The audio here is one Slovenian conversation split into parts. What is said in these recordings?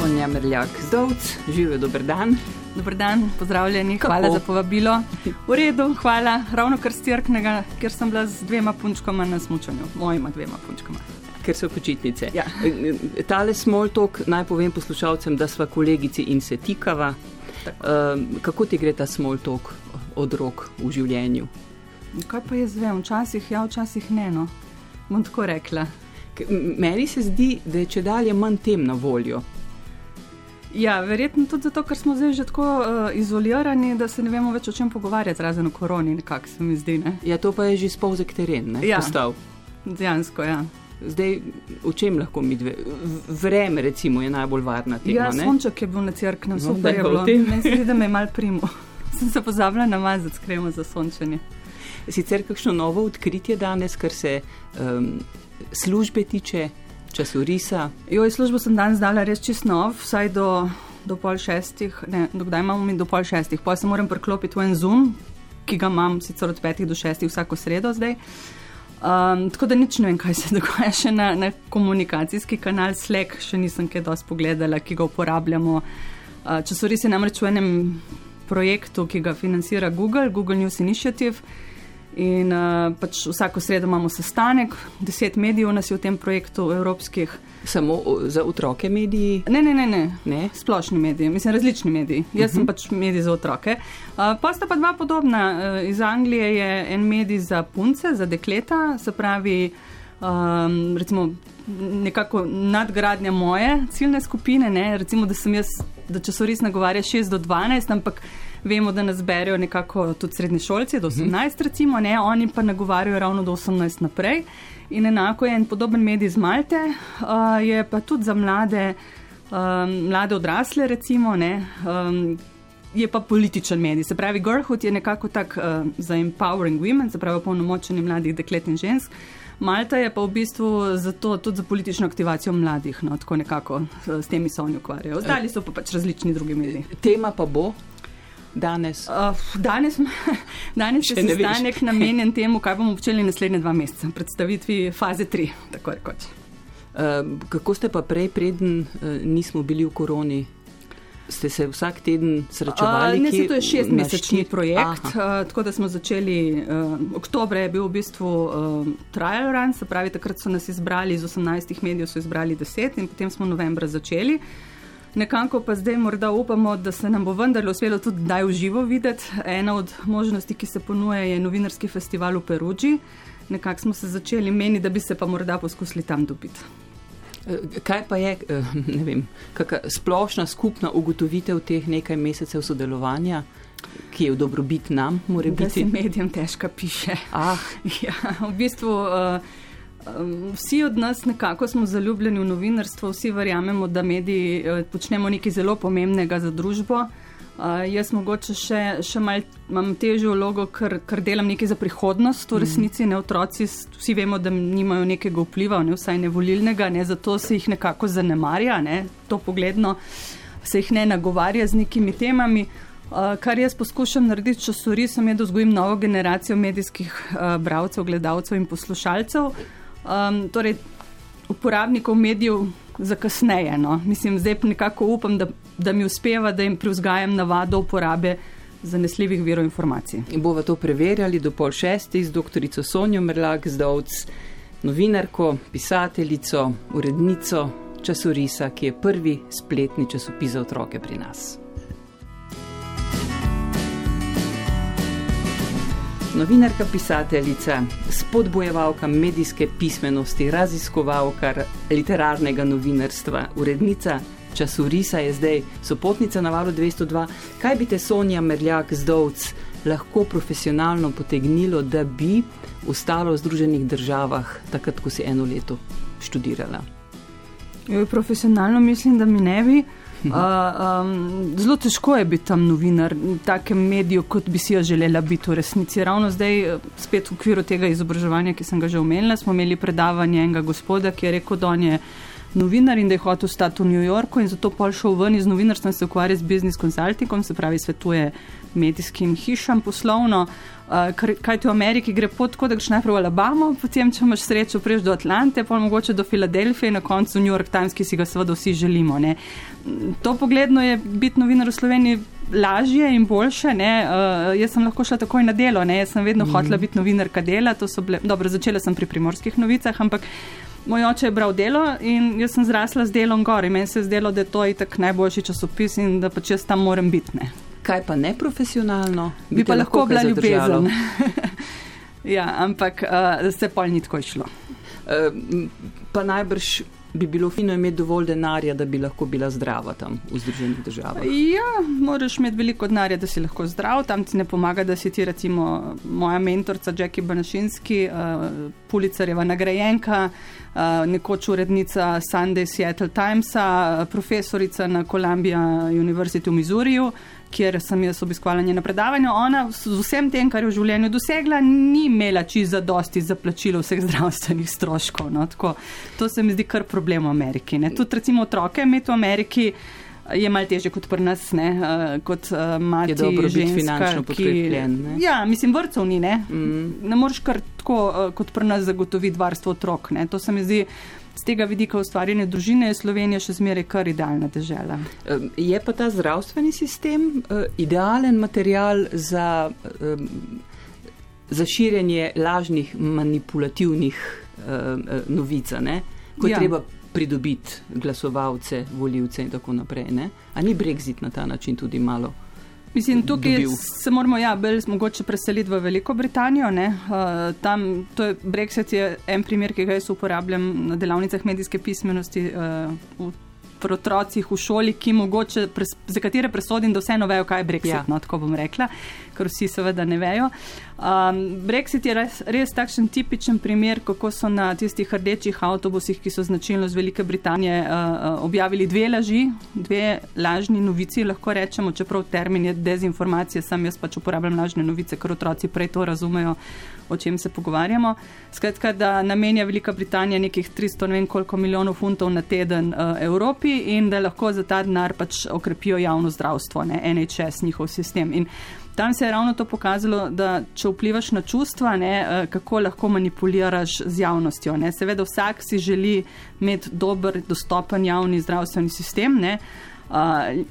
Sonja Merljak Zdovc, živijo dober dan. Dober dan, pozdravljeni, Kako? hvala za povabilo. V redu, hvala, ravno kar stirknega, ker sem bila z dvema punčkama na smučanju, mojima dvema punčkama. Ker so počitnice. Ja. Tale small talk naj povem poslušalcem, da sva kolegici in se tikava. Um, kako ti gre ta small talk od rok v življenju? Kaj pa jaz vem, včasih ja, včasih ne. No. Bom tako rekla. Meni se zdi, da je če dalje manj tem na voljo. Ja, verjetno tudi zato, ker smo zdaj že tako uh, izolirani, da se ne vemo več o čem pogovarjati, razen o koroni, nekako se mi zdi. Ne? Ja, to pa je že spolzek teren, ne? Ja, dejansko, ja. Zdaj, v čem lahko mi dve? Vreme, recimo, je najbolj varna tema. Ja, sonček je bil na crknem, no, super je bilo. Meni se zdi, da me je mal primo. Sem se pozabila namazati s kremo za sončenje. Sicer kakšno novo odkritje danes, kar se um, službe tiče, časorisa? Jo, službo sem danes dala res čist nov, vsaj do, do pol šestih, ne, dokdaj imamo mi do pol šestih, pa se moram priklopiti v en zoom, ki ga imam sicer od petih do šestih vsako sredo zdaj. Um, tako da nič ne vem, kaj se dogaja še na, na komunikacijski kanal Slack, še nisem kaj dosti pogledala, ki ga uporabljamo. Uh, časoris je namreč v enem projektu, ki ga financira Google, Google News Initiative. In uh, pač vsako sredo imamo sestanek, deset medijev nas je v tem projektu evropskih. Samo za otroke mediji? Ne, ne, ne, ne. ne? splošni mediji, mislim, različni mediji. Jaz uh -huh. sem mhm. pač medij za otroke. Uh, pa sta pa dva podobna. Uh, iz Anglije je en medij za punce, za dekleta, se pravi, um, recimo, nekako nadgradnja moje ciljne skupine. Ne? Recimo, da sem jaz, da so res nagovarja 6 do 12, ampak vemo, da nas berijo nekako tudi srednji šolci, do 18, uh -huh. recimo, ne, oni pa nagovarjajo ravno do 18 naprej. In enako je en podoben medij z Malte, uh, je pa tudi za mlade, um, mlade odrasle, recimo, ne, um, je pa političen medij. Se pravi, Girlhood je nekako tak uh, za empowering women, se pravi, polnomočenje mladih deklet in žensk. Malta je pa v bistvu zato, tudi za politično aktivacijo mladih, no, tako nekako s temi se oni ukvarjajo. Ostali so pa pač različni drugi mediji. Tema pa bo danes? Uh, danes, danes je sestanek namenjen temu, kaj bomo počeli naslednje dva meseca, predstavitvi faze 3. Uh, kako ste pa prej, preden uh, nismo bili v koroni? Ste se vsak teden srečevali? Uh, ne, se to je šestmesečni projekt. Uh, tako da smo začeli, uh, oktober je bil v bistvu uh, trial run, se pravi, takrat so nas izbrali iz 18 medijev, so izbrali 10 in potem smo novembra začeli. Uh, Nekako pa zdaj morda upamo, da se nam bo vendarle uspelo tudi daj v živo videti. Ena od možnosti, ki se ponuja, je novinarski festival v Peruči. Nekako smo se začeli meni, da bi se pa morda poskusili tam dobiti. Eh, kaj pa je eh, vem, splošna skupna ugotovitev teh nekaj mesecev sodelovanja, ki je v dobrobit nam, mora biti? Da se medijem težko piše. Ah. Ja, v bistvu. Uh, Vsi od nas nekako smo zaljubljeni v novinarstvo, vsi verjamemo, da mediji eh, počnemo nekaj zelo pomembnega za družbo. Uh, jaz mogoče še, še malo imam težjo vlogo, ker, ker delam nekaj za prihodnost, v mhm. resnici ne otroci, vsi vemo, da nimajo nekega vpliva, ne vsaj ne volilnega, ne, zato se jih nekako zanemarja, ne, to pogledno se jih ne nagovarja z nekimi temami. Uh, kar jaz poskušam narediti, če so res, je, da vzgojim novo generacijo medijskih uh, bralcev, gledalcev in poslušalcev. Uh, um, torej, uporabnikov medijev za kasneje. No. Mislim, zdaj nekako upam, da, da mi uspeva, da jim privzgajam navado uporabe zanesljivih virov informacij. In bomo to preverjali do pol šestih z dr. Sonjo Merlak, zdovc, novinarko, pisateljico, urednico časorisa, ki je prvi spletni časopis za otroke pri nas. Novinarka, pisateljica, spodbojevalka medijske pismenosti, raziskovalka literarnega novinarstva, urednica časorisa je zdaj sopotnica na valu 202. Kaj bi te Sonja Merljak zdovc lahko profesionalno potegnilo, da bi ostalo v Združenih državah, takrat, ko si eno leto študirala? Profesionalno mislim, da mi ne bi. Uh, um, zelo težko je biti tam novinar v takem mediju, kot bi si jo želela biti v resnici. Ravno zdaj, spet v okviru tega izobraževanja, ki sem ga že omenila, smo imeli predavanje enega gospoda, ki je rekel, da on je novinar in da je hotel stati v New Yorku in zato pol šel ven iz novinarstva in se ukvarja z business consultingom, se pravi, svetuje medijskim hišam poslovno. Uh, kaj ti v Ameriki gre pot, tako da greš najprej v Alabamo, potem, če imaš srečo, priješ do Atlante, pa mogoče do Filadelfije in na koncu New York Times, ki si ga seveda vsi želimo. Ne. To pogledno je biti novinar v Sloveniji lažje in boljše. Uh, jaz sem lahko šla takoj na delo, ne. jaz sem vedno mm -hmm. hotela biti novinarka dela, bile, dobro, začela sem pri primorskih novicah, ampak moj oče je bral delo in jaz sem zrasla z delom gor in meni se je zdelo, da je to itak najboljši časopis in da pač jaz tam moram biti. Kaj pa neprofesionalno? Bi, bi pa lahko bila ljubezen. ja, ampak uh, se pol ni tako išlo. Uh, pa najbrž bi bilo fino imeti dovolj denarja, da bi lahko bila zdrava tam v Združenih državah. Ja, moraš imeti veliko denarja, da si lahko zdrav. Tam ti ne pomaga, da si ti recimo moja mentorica Jackie Banašinski, uh, Pulicarjeva nagrajenka, uh, nekoč urednica Sunday Seattle Timesa, profesorica na Columbia University v Missouriju kjer sem jaz obiskovala njeno predavanje. Ona z vsem tem, kar je v življenju dosegla, ni imela čisto za dosti za plačilo vseh zdravstvenih stroškov. No? Tako, to se mi zdi kar problem v Ameriki. Ne? Tudi recimo otroke imeti v Ameriki. Je malo teže kot pri nas, ne? Uh, kot uh, mati, ki je ženska, finančno podkrepljen. Ja, mislim, vrtcev ni, ne. Mm. Ne moreš kar tako uh, kot pri nas zagotoviti varstvo otrok. Ne? To se mi zdi z tega vidika ustvarjanja družine je Slovenija še zmeraj kar idealna država. Je pa ta zdravstveni sistem uh, idealen material za, za širjenje lažnih, manipulativnih uh, novic, ko je ja. treba pridobiti glasovalce, voljivce in tako naprej. Ne? A ni Brexit na ta način tudi malo? Mislim, tukaj dobil. se moramo ja, bolj mogoče preseliti v Veliko Britanijo. Uh, tam, je, Brexit je en primer, ki ga jaz uporabljam na delavnicah medijske pismenosti. Uh, pri otrocih v šoli, ki mogoče, pres, za katere presodim, da vseeno vejo, kaj je Brexit. Ja. No, tako bom rekla, ker vsi seveda ne vejo. Um, Brexit je res, res takšen tipičen primer, kako so na tistih rdečih avtobusih, ki so značilnost Velike Britanije, uh, objavili dve laži, dve lažni novici, lahko rečemo, čeprav termin je dezinformacija, sam jaz pač uporabljam lažne novice, ker otroci prej to razumejo, o čem se pogovarjamo. Skratka, da namenja Velika Britanija nekih 300 ne vem koliko milijonov funtov na teden uh. Evropi in da lahko za ta denar pač okrepijo javno zdravstvo, ne, NHS, njihov sistem. In tam se je ravno to pokazalo, da če vplivaš na čustva, ne, eh, kako lahko manipuliraš z javnostjo. Ne. Seveda vsak si želi imeti dober, dostopen javni zdravstveni sistem. Ne. Uh,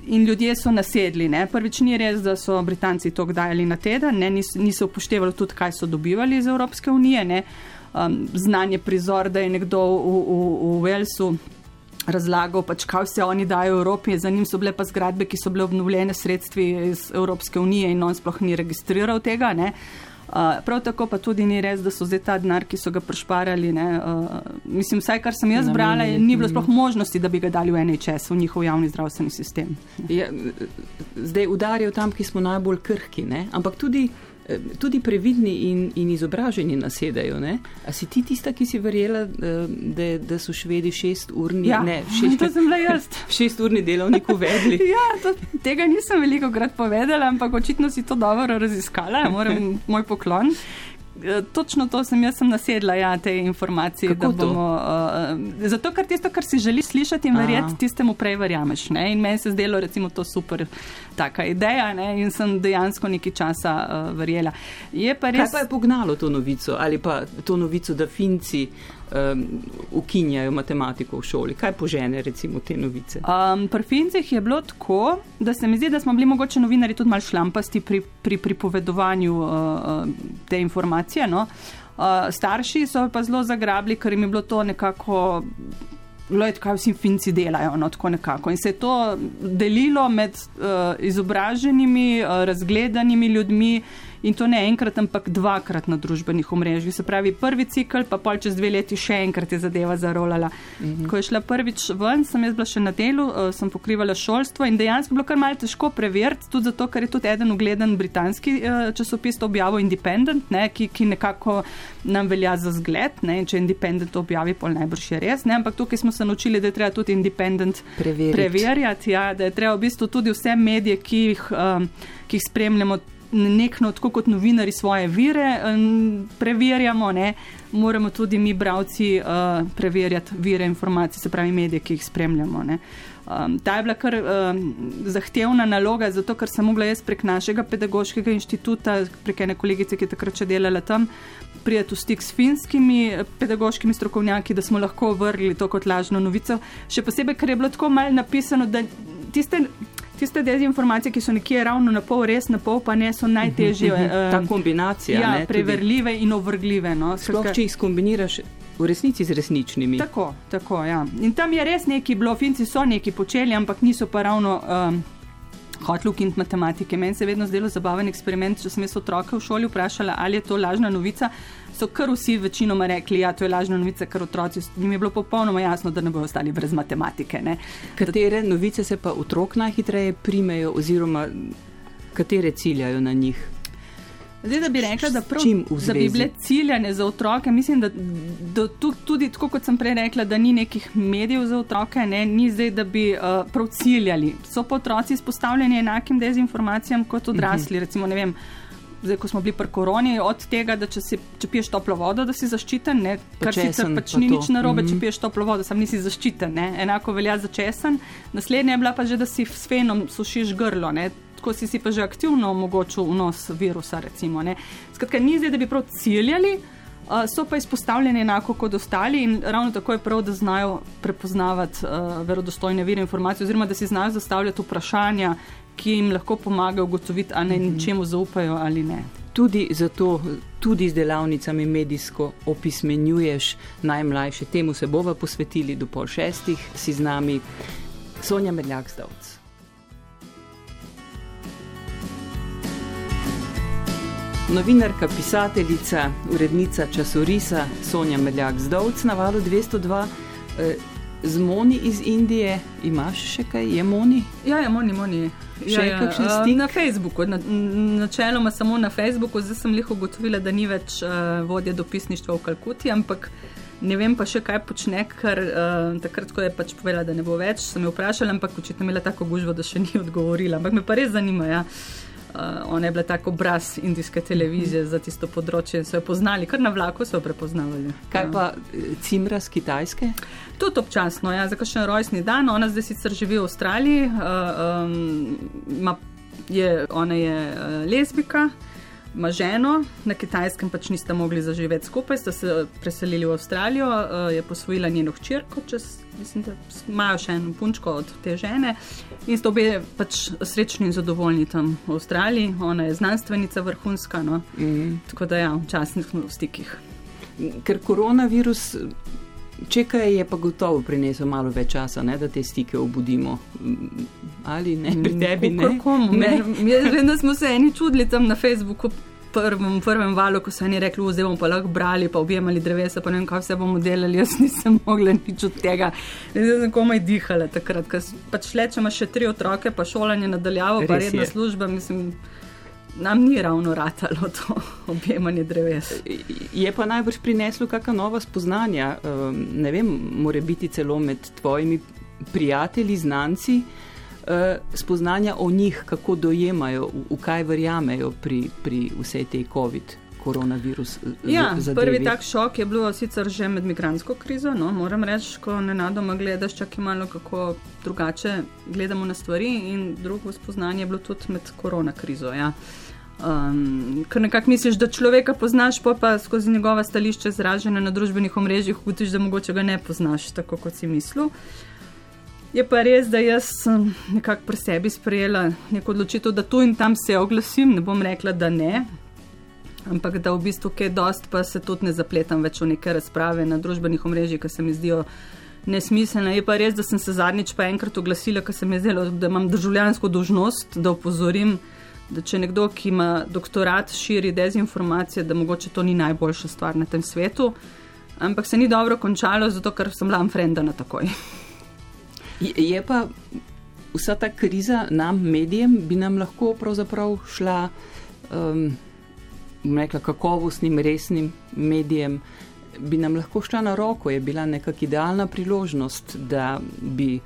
in ljudje so nasedli. Ne. Prvič ni res, da so Britanci to dajali na teden, ne. niso, niso upoštevali tudi, kaj so dobivali iz Evropske unije. Um, znanje prizor, da je nekdo v, v, v Walesu razlagal, pač, kaj vse oni dajo Evropi. Za njim so bile pa zgradbe, ki so bile obnovljene sredstvi iz Evropske unije in on sploh ni registriral tega. Ne. Uh, prav tako pa tudi ni res, da so zdaj ta denar, ki so ga prešparali. Uh, mislim, vsaj kar sem jaz brala, ni bilo sploh možnosti, da bi ga dali v NHS, v njihov javni zdravstveni sistem. Ja, zdaj udarijo tam, ki smo najbolj krhki, ne? ampak tudi tudi previdni in, in izobraženi nasedajo. Ne? A si ti tista, ki si verjela, eh, da, da so švedi šest urni, ja, ne, šest, šest urni delovnik uvedli? ja, to, tega nisem veliko krat povedala, ampak očitno si to dobro raziskala, moram moj poklon. Eh, točno to sem jaz sem nasedla, ja, te informacije. Bomo, uh, zato, ker tisto, kar si želiš slišati in verjeti, tistemu prej verjameš. Ne? In meni se zdelo, recimo, to super taka ideja ne? in sem dejansko nekaj časa uh, verjela. Je pa res... Kaj pa je pognalo to novico ali pa to novico, da Finci um, ukinjajo matematiko v šoli? Kaj požene recimo te novice? Um, pri Fincih je bilo tako, da se mi zdi, da smo bili mogoče novinari tudi mal šlampasti pri, pri pripovedovanju uh, te informacije. No? Uh, starši so pa zelo zagrabili, ker jim je bilo to nekako. Gled, kaj vsi finci delajo, no, tako nekako. In se je to delilo med uh, izobraženimi, uh, razgledanimi ljudmi, uh, in to ne enkrat, ampak dvakrat na družbenih omrežjih. Se pravi, prvi cikl, pa pol čez dve leti še enkrat je zadeva zarolala. Mhm. Ko je šla prvič ven, sem jaz bila še na delu, uh, sem pokrivala šolstvo in dejansko bilo kar malce težko preveriti, tudi zato, ker je tudi eden ugleden britanski uh, časopis objavil Independent, ne, ki, ki nekako nam velja za zgled. Ne, če Independent objavi, pol najbrž je res. Ne, ampak tukaj smo se naučili, da je treba tudi Independent preverjati. preverjati ja, da je treba v bistvu tudi vse medije, ki jih, um, ki jih spremljamo nekno, tako kot novinari, svoje vire preverjamo, ne, moramo tudi mi, bravci, uh, preverjati vire informacij, se pravi medije, ki jih spremljamo. Ne. Um, ta je bila kar um, zahtevna naloga, zato ker sem mogla jaz prek našega pedagoškega inštituta, prek ene kolegice, ki je takrat še delala tam, prijeti v stik s finskimi pedagoškimi strokovnjaki, da smo lahko vrgli to kot lažno novico. Še posebej, ker je bilo tako malo napisano, da tiste tiste dezinformacije, ki so nekje ravno na pol res, na pol pa ne, so najtežje. Uh, Ta kombinacija. Ja, ne, preverljive tudi. in ovrgljive. No. Sploh, če jih skombiniraš. V resnici z resničnimi. Tako, tako, ja. In tam je res neki bilo, finci so neki počeli, ampak niso pa ravno um, hoteli ukiniti matematike. Meni se je vedno zdelo zabaven eksperiment, če sem jaz otroke v šoli vprašala, ali je to lažna novica so kar vsi večinoma rekli, ja, je to lažna novica, ker otroci jim je bilo popolnoma jasno, da ne bodo ostali brez matematike. Ne. Katere novice se pa otrok najhitreje primejo, oziroma katere ciljajo na njih? Zdaj, da bi rekla, da, prav, da bi bile ciljane za otroke, mislim, da, da tudi tako, kot sem prej rekla, da ni nekih medijev za otroke, ne, ni zdaj, da bi uh, prav ciljali. So pa otroci izpostavljeni enakim dezinformacijam kot odrasli. Uh -huh. Recimo, ne vem, zdaj, ko smo bili pri koroni, od tega, da če, si, če piješ toplo vodo, da si zaščiten, ne, kar sicer pač pa ni nič narobe, mm -hmm. če mhm. piješ toplo vodo, sam nisi zaščiten, ne. enako velja za česen. Naslednja je bila pa že, da si s fenom sušiš grlo. Ne. Tako si, si pa že aktivno omogočil vnos virusa. Recimo, Skratka, ni zdaj, da bi prav ciljali, uh, so pa izpostavljeni enako kot ostali in ravno tako je prav, da znajo prepoznavati uh, verodostojne vire informacij, oziroma da si znajo zastavljati vprašanja, ki jim lahko pomaga ugotoviti, ali naj mhm. čemu zaupajo ali ne. Tudi zato, tudi z delavnicami medijsko opismenjuješ najmlajše. Temu se bova posvetili do pol šestih, si z nami Sonja Medljak Zdovc. Novinarka, pisateljica, urednica časorisa Sonja Medljak Zdovc na valu 202. Eh, z Moni iz Indije imaš še kaj, je Moni? Ja, je Moni, Moni. Ja, ja, uh, na Facebooku, na, načeloma samo na Facebooku, zdaj sem jih ugotovila, da ni več uh, vodja dopisništva v Kalkuti, ampak ne vem pa še kaj počne, ker uh, takrat, ko je pač povedala, da ne bo več, sem jo vprašala, ampak očitno imela tako gužvo, da še ni odgovorila. Ampak me pa res zanima. Ja. Uh, ona je bila tako obraz indijske televizije za tisto področje in so jo poznali, kar na vlaku so jo prepoznavali. Kaj ja. pa Cimra z Kitajske? Tudi občasno, ja, za kakšen rojstni dan. Ona zdaj sicer živi v Avstraliji, uh, um, je, ona je uh, lezbika ima ženo, na kitajskem pač nista mogli zaživeti skupaj, sta se preselili v Avstralijo, uh, je posvojila njeno hčerko, mislim, da imajo še eno punčko od te žene in sta obe pač srečni in zadovoljni tam v Avstraliji. Ona je znanstvenica vrhunska, no? mm -hmm. tako da ja, včasih smo v stikih. Ker koronavirus. Če kaj je pa gotovo prinesel malo več časa, ne, da te stike obudimo. Ali ne, pri mm, tebi ne? Vem, da smo se eni čudili tam na Facebooku. Prvem, prvem valu, ko so oni rekli, zdaj bomo pa lahko brali, pa objemali drevesa, pa ne vem, kaj vse bomo delali, jaz nisem mogla nič od tega. Zdaj sem komaj dihala takrat, ker pač le, če imaš še tri otroke, pa šolanje nadaljavo, pa redna je. služba, mislim nam ni ravno ratalo to objemanje dreves. Je pa najbrž prineslo kakšna nova spoznanja, ehm, ne vem, more biti celo med tvojimi prijatelji, znanci, eh, spoznanja o njih, kako dojemajo, v kaj verjamejo pri, pri vsej tej COVID-19 koronavirus. Eh, ja, prvi tak šok je bil sicer že med migransko krizo. No, moram reči, ko ne nadoma gledaš, čak je malo kako drugače gledamo na stvari. In drugo spoznanje je bilo tudi med korona krizo. Ja. Um, ker nekako misliš, da človeka poznaš, pa pa skozi njegova stališča izražena na družbenih omrežjih, ugotoviš, da mogoče ga ne poznaš tako, kot si mislil. Je pa res, da jaz sem nekako pri sebi sprejela neko odločitev, da tu in tam se oglasim, ne bom rekla, da ne, ampak da v bistvu kaj dost, pa se tudi ne zapletam več v neke razprave na družbenih omrežjih, ki se mi zdijo nesmiselne. Je pa res, da sem se zadnjič pa enkrat oglasila, ker se mi zdelo, da imam državljansko dožnost, da opozorim, da če nekdo, ki ima doktorat, širi dezinformacije, da mogoče to ni najboljša stvar na tem svetu. Ampak se ni dobro končalo, zato ker sem lam frenda na takoj. Je pa vsa ta kriza nam, medijem, bi nam lahko pravzaprav šla. Um, rekla, kakovostnim, resnim medijem, bi nam lahko šla na roko, je bila nekakšna idealna priložnost, da bi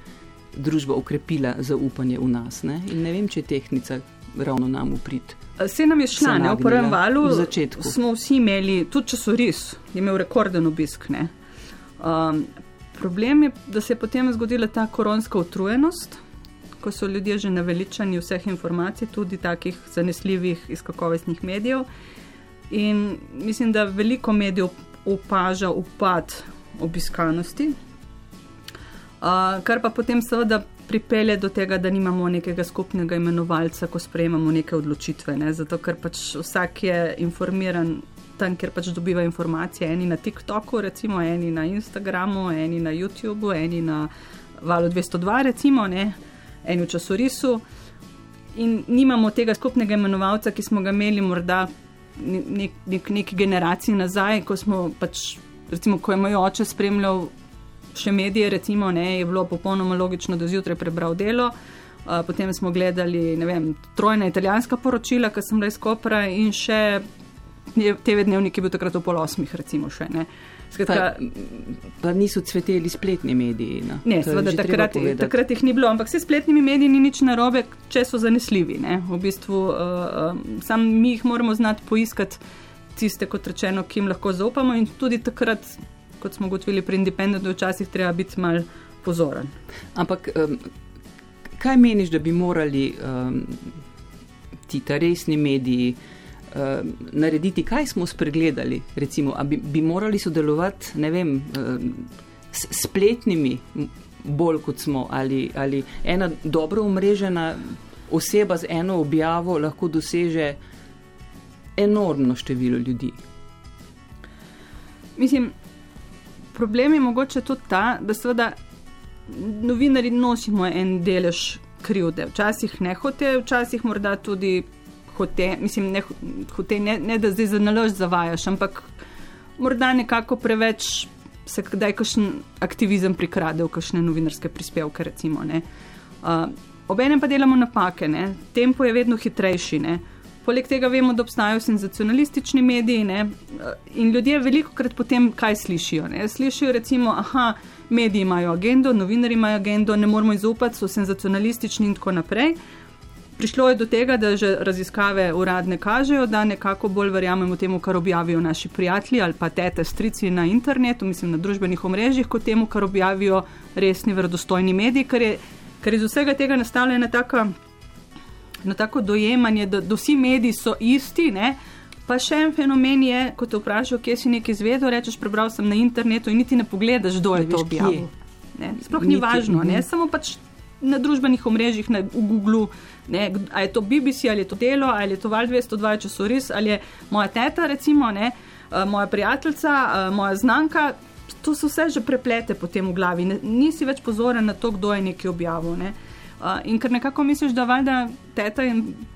družba ukrepila zaupanje v nas. Ne? In ne vem, če je tehnica ravno nam uprit. Se nam je šla, ne, v prvem valu v začetku. smo vsi imeli, tudi časoris, je imel rekorden obisk. Um, problem je, da se je potem zgodila ta koronska utrujenost, ko so ljudje že naveličani vseh informacij, tudi takih zanesljivih iz kakovostnih medijev. In mislim, da veliko medijev opaža upad obiskanosti, uh, kar pa potem seveda pripelje do tega, da nimamo nekega skupnega imenovalca, ko sprejemamo neke odločitve. Ne? Zato, ker pač vsak je informiran tam, kjer pač dobiva informacije, eni na TikToku, recimo, eni na Instagramu, eni na YouTubu, eni na Valu 202, recimo, ne? eni v časorisu. In nimamo tega skupnega imenovalca, ki smo ga imeli morda nek, nek, neki generaciji nazaj, ko smo pač, recimo, ko je moj oče spremljal še medije, recimo, ne, je bilo popolnoma logično, da zjutraj prebral delo. Uh, potem smo gledali vem, trojna italijanska poročila, ki sem bila iz Kopra, in še TV dnevnik je bil takrat v pol osmih, recimo. Še, Skratka, pa, pa niso cveteli spletni mediji. No. Ne, seveda, takrat, takrat jih ni bilo, ampak vse spletnimi mediji ni nič narobe, če so zanesljivi. V bistvu, uh, sam mi jih moramo znati poiskati, tiste, kot rečeno, ki jim lahko zaupamo. In tudi takrat kot smo ugotovili pri Independentu, včasih treba biti mal pozoren. Ampak um, kaj meniš, da bi morali um, ti ta resni mediji um, narediti? Kaj smo spregledali? Recimo, bi, bi morali sodelovati vem, um, s spletnimi, bolj kot smo, ali, ali ena dobro umrežena oseba z eno objavo lahko doseže enormno število ljudi. Mislim, problem je mogoče tudi ta, da seveda novinari nosimo en delež krivde. Včasih ne hote, včasih morda tudi hote. Mislim, ne, hote, ne, ne da zdaj za nalož zavajaš, ampak morda nekako preveč se kdaj kakšen aktivizem prikrade v kakšne novinarske prispevke. Recimo, uh, Obenem pa delamo napake, ne? tempo je vedno hitrejši. Ne? Poleg tega vemo, da obstajajo senzacionalistični mediji ne? in ljudje veliko krat potem kaj slišijo. Ne? Slišijo recimo, aha, mediji imajo agendo, novinari imajo agendo, ne moramo izupati, so senzacionalistični in tako naprej. Prišlo je do tega, da že raziskave uradne kažejo, da nekako bolj verjamemo temu, kar objavijo naši prijatelji ali pa tete, strici na internetu, mislim na družbenih omrežjih, kot temu, kar objavijo resni, verodostojni mediji, ker je, ker iz vsega tega nastavlja ena taka na tako dojemanje, da, da vsi mediji so isti. Ne? Pa še en fenomen je, ko te vprašajo, kje si nekaj izvedel, rečeš, prebral sem na internetu in niti ne pogledaš, kdo je to objavil. Sploh ni važno, ne? Samo pač na družbenih omrežjih, na, ne? ali je to BBC, ali je to Delo, ali je to Val 202, če so res, ali je moja teta, recimo, ne? Eh, moja prijateljica, eh, moja znanka. To so vse že preplete potem v glavi, nisi več pozoren na to, kdo je nekaj objavil. Ne? In ker nekako misliš, da valjda teta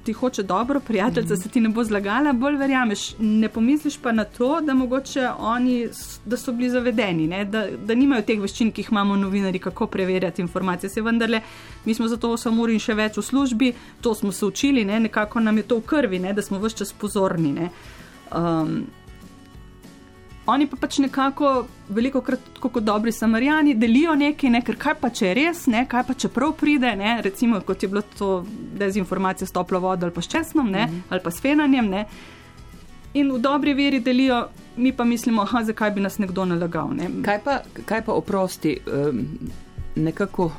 ti hoče dobro, prijateljica mm -hmm. se ti ne bo zlagala, bolj verjameš. Ne pomisliš pa na to, da mogoče oni, da so bili zavedeni, da, da nimajo teh veščin, ki jih imamo novinari, kako preverjati informacije. Se vendarle, mi smo zato 8 ur in še več v službi, to smo se učili, ne? nekako nam je to v krvi, ne? da smo vse čas pozorni. Um, Oni pa pač nekako, veliko krat, kot dobri samarijani, delijo nekaj, ne, ker kaj pa če je res, ne, kaj pa če prav pride, ne, recimo kot je bilo to dezinformacija s toplo vodo ali pa s česnom ne, mm. ali pa s fenanjem. Ne, in v dobri veri delijo, mi pa mislimo, aha, zakaj bi nas nekdo nalagal. Ne. Kaj, pa, kaj pa oprosti, um, nekako.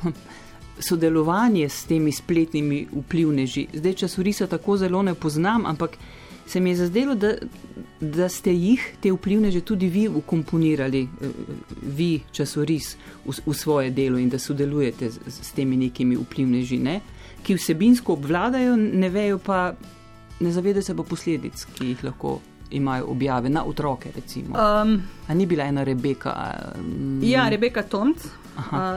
Sodelovanje s temi spletnimi vplivneži. Zdaj, časorisa tako zelo ne poznam, ampak se mi je zazdelo, da, da ste jih, te vplivneže, tudi vi ukomponirali, eh, vi, časoris, v, v svoje delo in da sodelujete z, z temi nekimi vplivneži, ne? ki vsebinsko obvladajo, ne vejo pa, ne zavedajo se pa posledic, ki jih lahko. Imajo objave na otroke, recimo. Um, ni bila ena Rebeka? Um, ja, Rebeka Tomc,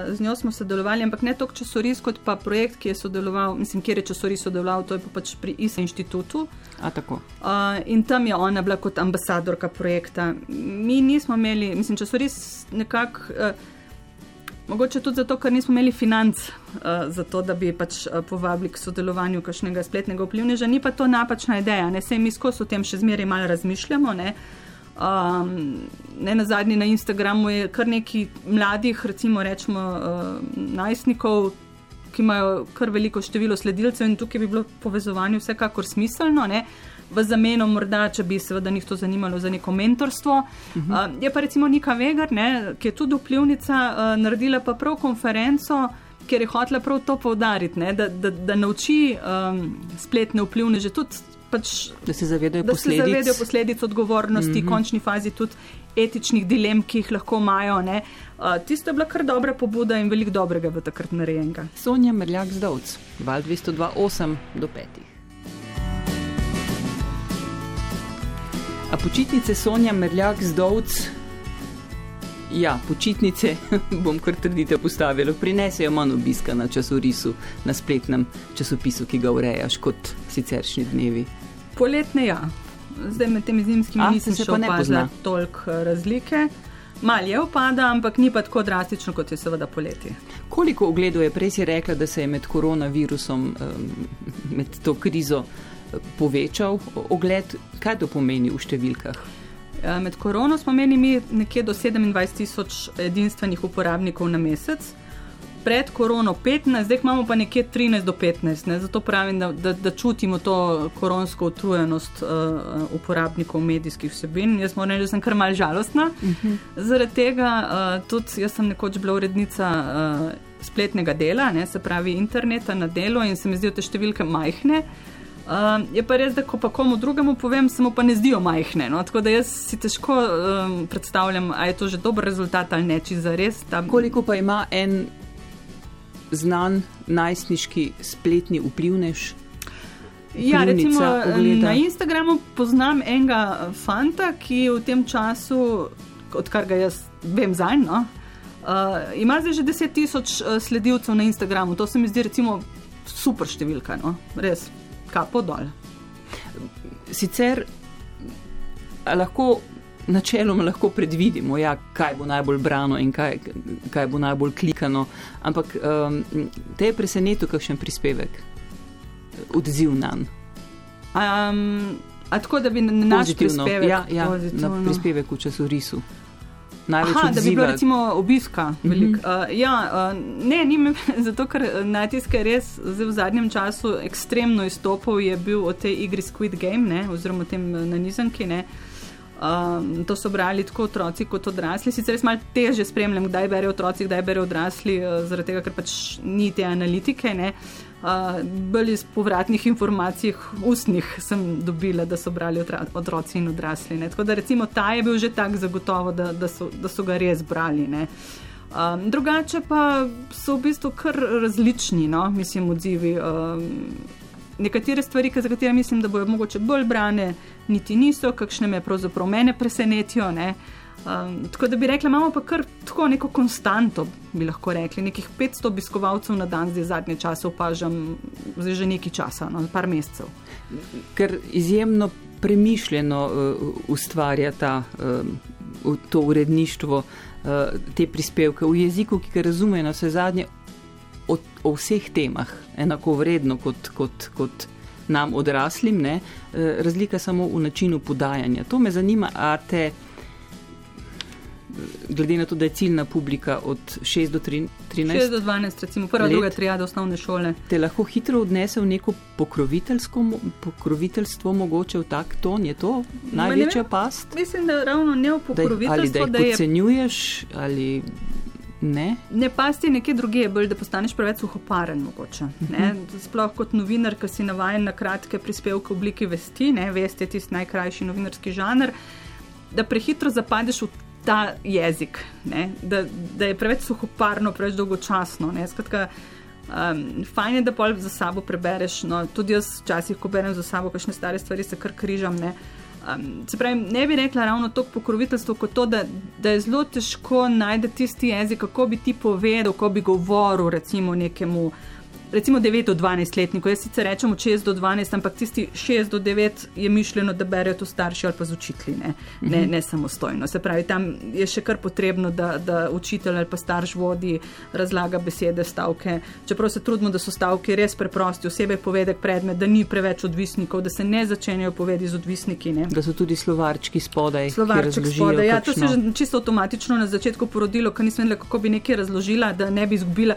z njo smo sodelovali, ampak ne toliko časoris, kot pa projekt, ki je sodeloval, mislim, kjer je časoris sodeloval, to je pa pač pri ISA inštitutu. A, uh, in tam je ona bila kot ambasadorka projekta. Mi nismo imeli, mislim, časoris nekako. Uh, Mogoče tudi zato, ker nismo imeli financ uh, za to, da bi pač uh, povabili k sodelovanju kakšnega spletnega vplivneža. Ni pa to napačna ideja, ne se mi skozi o tem še zmeraj malo razmišljamo. Uh, Um, ne na zadnji na Instagramu je kar nekaj mladih, recimo, rečemo, uh, najstnikov, ki imajo kar veliko število sledilcev in tukaj bi bilo povezovanje vsekakor smiselno. Ne? V zameno, morda, če bi seveda njih to zanimalo za neko mentorstvo. Uh -huh. uh, je pa recimo Nika Vegar, ne, ki je tudi vplivnica, uh, naredila pa prav konferenco, ker je hotela prav to povdariti, da, da, da nauči um, spletne vplivneže tudi pač, da se zavedajo da posledic. Se zavedajo posledic odgovornosti, mm -hmm. končni fazi tudi etičnih dilem, ki jih lahko imajo. Uh, tisto je bila kar dobra pobuda in veliko dobrega v takrat narejenega. Sonja Merljak zdovc, val 228 do 5. A počitnice Sonja Merljak zdovc. Ja, počitnice bom kar trdite postavila, prinesejo manj obiska na časorisu, na spletnem časopisu, ki ga urejaš kot siceršnji dnevi. Poletne, ja. Zdaj med temi zimskimi nisem še opazila toliko eh, razlike. Mal je upada, ampak ni pa tako drastično, kot je seveda poleti. Koliko ogledov je prej si rekla, da se je med koronavirusom, med to krizo eh, povečal ogled? Kaj to pomeni v številkah? Eh, med korono smo imeli mi nekje do 27 tisoč edinstvenih uporabnikov na mesec pred korono 15, zdaj imamo pa nekje 13 do 15. Ne? Zato pravim, da, da, da čutimo to koronsko utrujenost uh, uporabnikov medijskih vsebin. Jaz moram reči, da sem kar mal žalostna. Uh mhm. -huh. Zaradi tega uh, tudi jaz sem nekoč bila urednica. Uh, Spletnega dela, ne, se pravi interneta na delo, in se mi zdijo te številke majhne. Uh, je pa res, da ko pa komu drugemu povem, se mu pa ne zdijo majhne. No? Tako da jaz si težko um, predstavljam, ali je to že dober rezultat ali ne, če za res. Tam... Koliko pa ima en znan najstniški spletni vplivnež? Ja, recimo, na Instagramu poznam enega fanta, ki v tem času, odkar ga jaz vem za eno, uh, ima zdaj že 10 tisoč uh, sledilcev na Instagramu. To se mi zdi recimo super številka, no? res, kapo dol. Sicer lahko načeloma lahko predvidimo, ja, kaj bo najbolj brano in kaj, kaj bo najbolj klikano. Ampak um, te je presenetil, kakšen prispevek, odziv na njega. Um, tako da bi na naš prispevek, ja, ja, na prispevek v časorisu. Aha, da bi bilo recimo obiska. Mm -hmm. uh, ja, uh, ne, ni me, zato ker najtisk je res v zadnjem času ekstremno izstopal, je bil o tej igri Squid Game, ne, oziroma o tem nanizanki. Ne. Um, to so brali tako otroci kot odrasli. Sicer res malo teže spremljam, kdaj berejo otroci, kdaj berejo odrasli, uh, zaradi tega, ker pač ni te analitike. Uh, bolj iz povratnih informacij, ustnih, sem dobila, da so brali otroci in odrasli. Ne. Tako da recimo ta je bil že tako zagotovo, da, da, so, da so ga res brali. Um, drugače pa so v bistvu kar različni, no, mislim, odzivi. Um, nekatere stvari, za katere mislim, da bodo mogoče bolj brane, niti niso, kakšne me pravzaprav mene presenetijo. Um, tako da bi rekla, imamo pa kar tako neko konstanto, bi lahko rekli. Nekih 500 obiskovalcev na dan, zdaj zadnje čase opažam, zdaj že nekaj časa, no, par mesecev. Ker izjemno premišljeno uh, ustvarja ta, uh, to uredništvo, uh, te prispevke v jeziku, ki ga razumejo na vse zadnje, o, o vseh temah enako vredno kot, kot, kot nam odraslim, ne? Eh, razlika samo v načinu podajanja. To me zanima, a te, glede na to, da je ciljna publika od 6 do 13. 6 do 12, recimo prva, let, druga trijada osnovne šole. Te lahko hitro odnese v neko pokroviteljstvo, mogoče v tak ton, je to največja past? Mislim, da ravno ne v pokroviteljstvo. Da, ali da jih ocenjuješ, ali Ne, ne pasti nekje druge, bolj da postaneš preveč suhoparen. Mogoče, mhm. Sploh kot novinar, ki si navaden na kratke prispevke v obliki vesti, ne? vest je tisti najkrajši novinarski žanr, da prehitro zapadeš v ta jezik, da, da je preveč suhoparno, preveč dolgočasno. Skratka, um, fajn je, da pol za sabo prebereš. No, tudi jaz včasih, ko berem za sabo kakšne stare stvari, se kar križam. Ne? Um, se pravi, ne bi rekla ravno to pokroviteljstvo, kot to, da, da je zelo težko najti tisti jezik, kako bi ti povedal, kako bi govoril recimo nekemu recimo 9 do 12 letnikov. Jaz sicer rečem od 6 do 12, ampak tisti 6 do 9 je mišljeno, da berejo to starši ali pa z učitelji, ne, ne, mhm. ne samostojno. Se pravi, tam je še kar potrebno, da, da učitelj ali pa starš vodi, razlaga besede, stavke. Čeprav se trudimo, da so stavke res preprosti, osebe povedek predmet, da ni preveč odvisnikov, da se ne začenjajo povedi z odvisniki. Ne. Da so tudi slovarčki spodaj. Slovarček spodaj. Ja, to se je čisto avtomatično na začetku porodilo, ker nisem vedela, kako bi nekaj razložila, da ne bi izgubila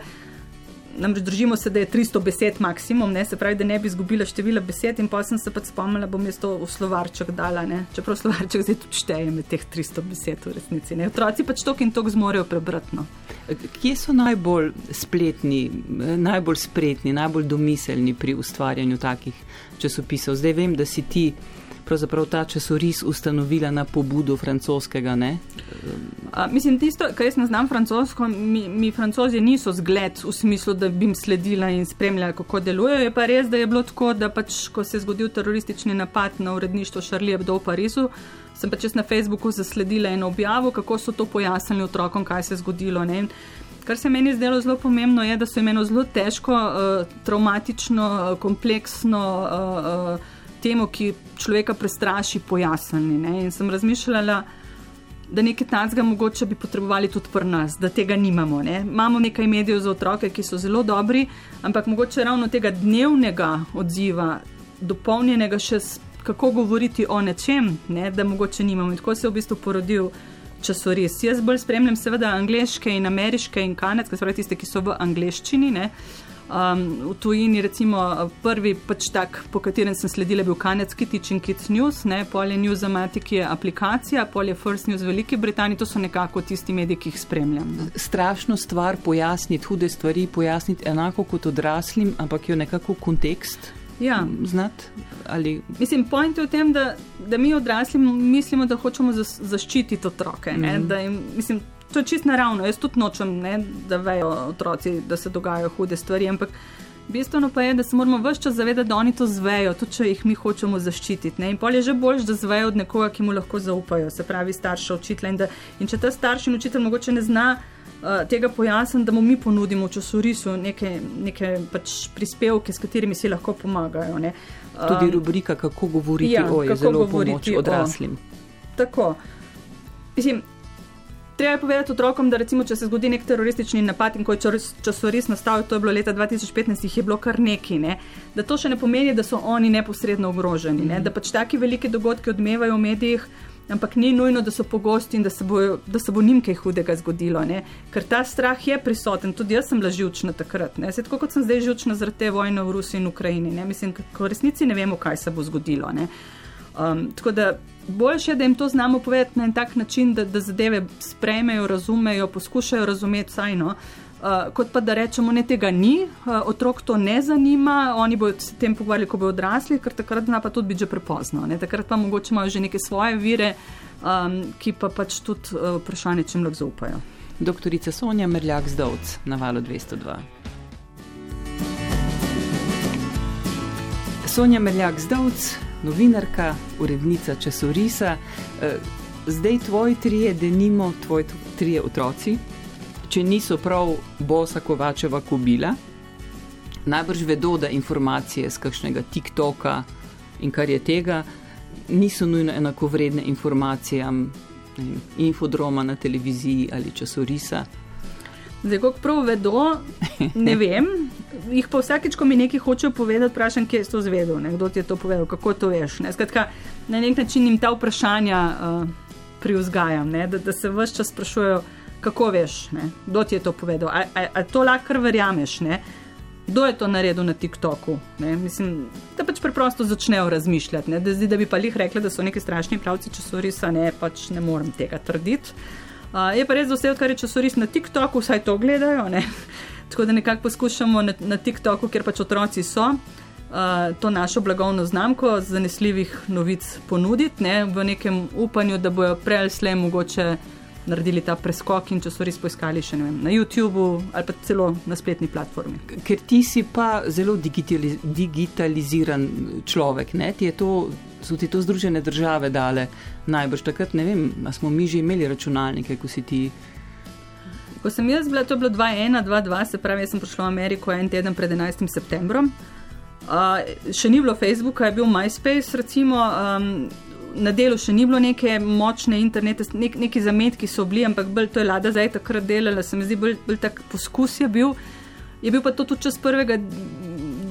namreč držimo se, da je 300 besed maksimum, ne? se pravi, da ne bi izgubila števila besed in pa sem se pač spomnila, bom jaz to v slovarček dala, ne? čeprav slovarček zdaj tudi šteje med teh 300 besed v resnici. Ne? Otroci pač tok in tok zmorejo prebrati. No. Kje so najbolj spletni, najbolj spretni, najbolj domiselni pri ustvarjanju takih časopisov? Zdaj vem, da si ti pravzaprav ta časoris ustanovila na pobudo francoskega. A, mislim, tisto, kar jaz ne znam francosko, mi, mi francozi niso zgled v smislu, da bi jim sledila in spremljala, kako delujejo. Je pa res, da je bilo tako, da pač, ko se je zgodil teroristični napad na uredništvo Charlie Hebdo v Parizu, sem pač na Facebooku zasledila eno objavo, kako so to pojasnili otrokom, kaj se je zgodilo. Ne? Kar se meni zdelo zelo pomembno, je, da so imeli zelo težko, uh, traumatično, uh, kompleksno. Uh, uh, temo, ki človeka prestraši, pojasnili. Ne? In sem razmišljala, da nekaj tacga mogoče bi potrebovali tudi pri nas, da tega nimamo. Ne? Imamo nekaj medijev za otroke, ki so zelo dobri, ampak mogoče ravno tega dnevnega odziva, dopolnjenega še s kako govoriti o nečem, ne? da mogoče nimamo. In tako se je v bistvu porodil. Časoris. Jaz bolj spremljam, seveda, angliške in ameriške in kanadske, torej tiste, ki so v angliščini. Uh, Um, v tujini, recimo, prvi pač tak, po katerem sem sledila, je bil kanadski Teaching Kids News, ne, polje Newsamatic je aplikacija, polje First News v Veliki Britaniji, to so nekako tisti mediji, ki jih spremljam. Strašno stvar pojasniti, hude stvari pojasniti enako kot odraslim, ampak jo nekako kontekst. Ja. Znati, ali... Mislim, point je v tem, da, da mi odrasli mislimo, da hočemo zaščititi otroke. Mm -hmm. jim, mislim, to je čist naravno. Jaz tudi nočem, ne, da vejo otroci, da se dogajajo hude stvari. Ampak bistveno pa je, da se moramo vse čas zavedati, da oni to zvejo, tudi če jih mi hočemo zaščititi. Ne. In pol je že bolj, da zvejo od nekoga, ki mu lahko zaupajo, se pravi starša, učitelja. In, in če ta starš in učitelj mogoče ne zna. Uh, tega pojasnim, da mu mi ponudimo v časorisu neke, neke pač prispevke, s katerimi si lahko pomagajo. Ne. Tudi rubrika, kako govoriti ja, o je zelo pomoč odraslim. O, tako. Mislim, Treba je povedati otrokom, da recimo, če se zgodi nek teroristični napad in ko je časoris nastal, to je bilo leta 2015, jih je bilo kar neki, ne? da to še ne pomeni, da so oni neposredno ogroženi, ne? da pač taki veliki dogodki odmevajo v medijih, ampak ni nujno, da so pogosti in da se bo, da se bo njim kaj hudega zgodilo, ne? ker ta strah je prisoten. Tudi jaz sem bila živčna takrat, ne? tako kot sem zdaj živčna zaradi te vojne v Rusiji in Ukrajini. Ne? Mislim, v resnici ne vemo, kaj se bo zgodilo. Um, tako da boljše da jim to znamo povedati na en tak način, da, da zadeve sprejmejo, razumejo, poskušajo razumeti sajno. Uh, kot pa da rečemo, ne tega ni, uh, otrok to ne zanima, oni bodo se tem pogovarjali, ko bodo odrasli, ker takrat zna pa tudi biti že prepozno. Ne? Takrat pa mogoče imajo že neke svoje vire, um, ki pa pač tudi uh, vprašanje, čem lahko zaupajo. Doktorica Sonja Merljak Zdovc na valu 202. Sonja Merljak Zdovc, novinarka, urednica časorisa. Eh, zdaj tvoji trije, da nimo tvoji trije otroci, če niso prav bosa Kovačeva kubila, najbrž vedo, da informacije z kakšnega TikToka in kar je tega, niso nujno enako vredne informacijam infodroma na televiziji ali časorisa. Zdaj, kako prav vedo, ne vem. Jih pa vsakeč, ko mi nekaj hočejo povedati, vprašam, kje si to zvedel, ne? kdo ti je to povedal, kako to veš. Ne? Skratka, na nek način jim ta vprašanja uh, priuzgajam, da, da se vse čas sprašujejo, kako veš, ne? kdo ti je to povedal. Ali to lahko verjameš, ne? kdo je to naredil na TikToku. Ne? Mislim, da pač preprosto začnejo razmišljati. Da, zdi, da bi pa jih rekli, da so neki strašni pravci časovisa, ne, pač ne morem tega trditi. Uh, je pa res, da vse, kar je časoris na TikToku, vsaj to gledajo. Ne? Tako da nekako poskušamo na, na TikToku, kjer pač otroci so, uh, to našo blagovno znamko zanesljivih novic ponuditi, ne? v nekem upanju, da bojo prej ali slej mogoče naredili ta preskok in če so res poiskali še vem, na YouTubu ali pa celo na spletni platformi. Ker ti si pa zelo digitaliz digitaliziran človek, ne? ti je to so ti to Združene države dale najbrž takrat, ne vem, smo mi že imeli računalnike, ko si ti. Ko sem jaz bila, to je bilo 2-1, 2-2, se pravi, jaz sem prišla v Ameriko en teden pred 11. septembrom. Uh, še ni bilo Facebooka, je bil MySpace, recimo. Um, Na delu še ni bilo neke močne internete, nek, neki zametki so bili, ampak bolj to je lada zdaj takrat delala, se mi zdi bolj, bolj tak poskus je bil. Je bil pa to tudi čas prvega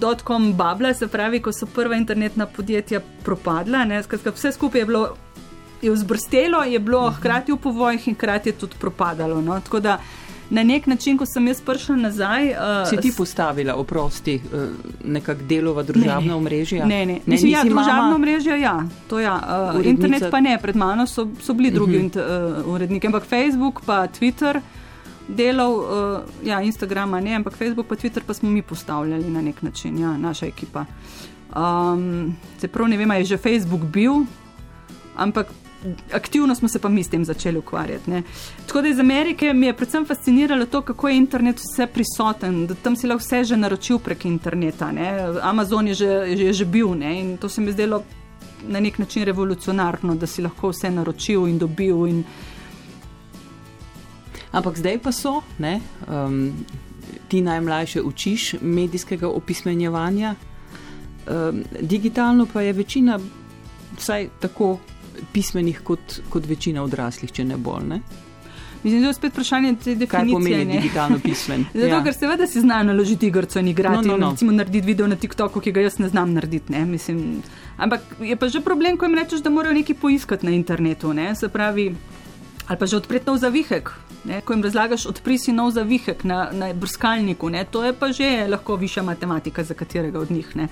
dotcom babla, se pravi, ko so prva internetna podjetja propadla. Skratka, vse skupaj je bilo je vzbrstelo, je bilo uh mhm. hkrati v povojih in hkrati je tudi propadalo. No? Tako da na nek način, ko sem jaz prišla nazaj. Uh, si ti postavila, oprosti, uh, nekak delova družabna omrežja? Ne, ne, ne. Mislim, ja, družabna omrežja, ja. To ja. Uh, internet pa ne, pred mano so, so bili drugi uh -huh. uh, uredniki, ampak Facebook pa Twitter. Delov, uh, ja, Instagrama ne, ampak Facebook pa Twitter pa smo mi postavljali na nek način, ja, naša ekipa. Um, se prav ne vem, je že Facebook bil, ampak aktivno smo se pa mi s tem začeli ukvarjati. Ne. Tako da iz Amerike mi je predvsem fasciniralo to, kako je internet vse prisoten, da tam si lahko vse že naročil prek interneta. Ne. Amazon je že, je že bil ne, in to se mi zdelo na nek način revolucionarno, da si lahko vse naročil in dobil. In... Ampak zdaj pa so, ne, um, ti najmlajše učiš medijskega opismenjevanja, um, digitalno pa je večina, vsaj tako pismenih kot, kot večina odraslih, če ne bolj. Ne? Mislim, da je spet vprašanje te definicije. Kaj pomeni ne? digitalno pismen? Zato, ja. ker seveda si zna naložiti igrico in igrati. No, no, no. Recimo narediti video na TikToku, ki ga jaz ne znam narediti. Ne? Mislim, ampak je pa že problem, ko jim rečeš, da morajo nekaj poiskati na internetu. Ne? Se pravi, ali pa že odpreti nov zavihek. Ne? Ko jim razlagaš, odpri si nov zavihek na, na brskalniku, ne? to je pa že lahko višja matematika za katerega od njih. Ne?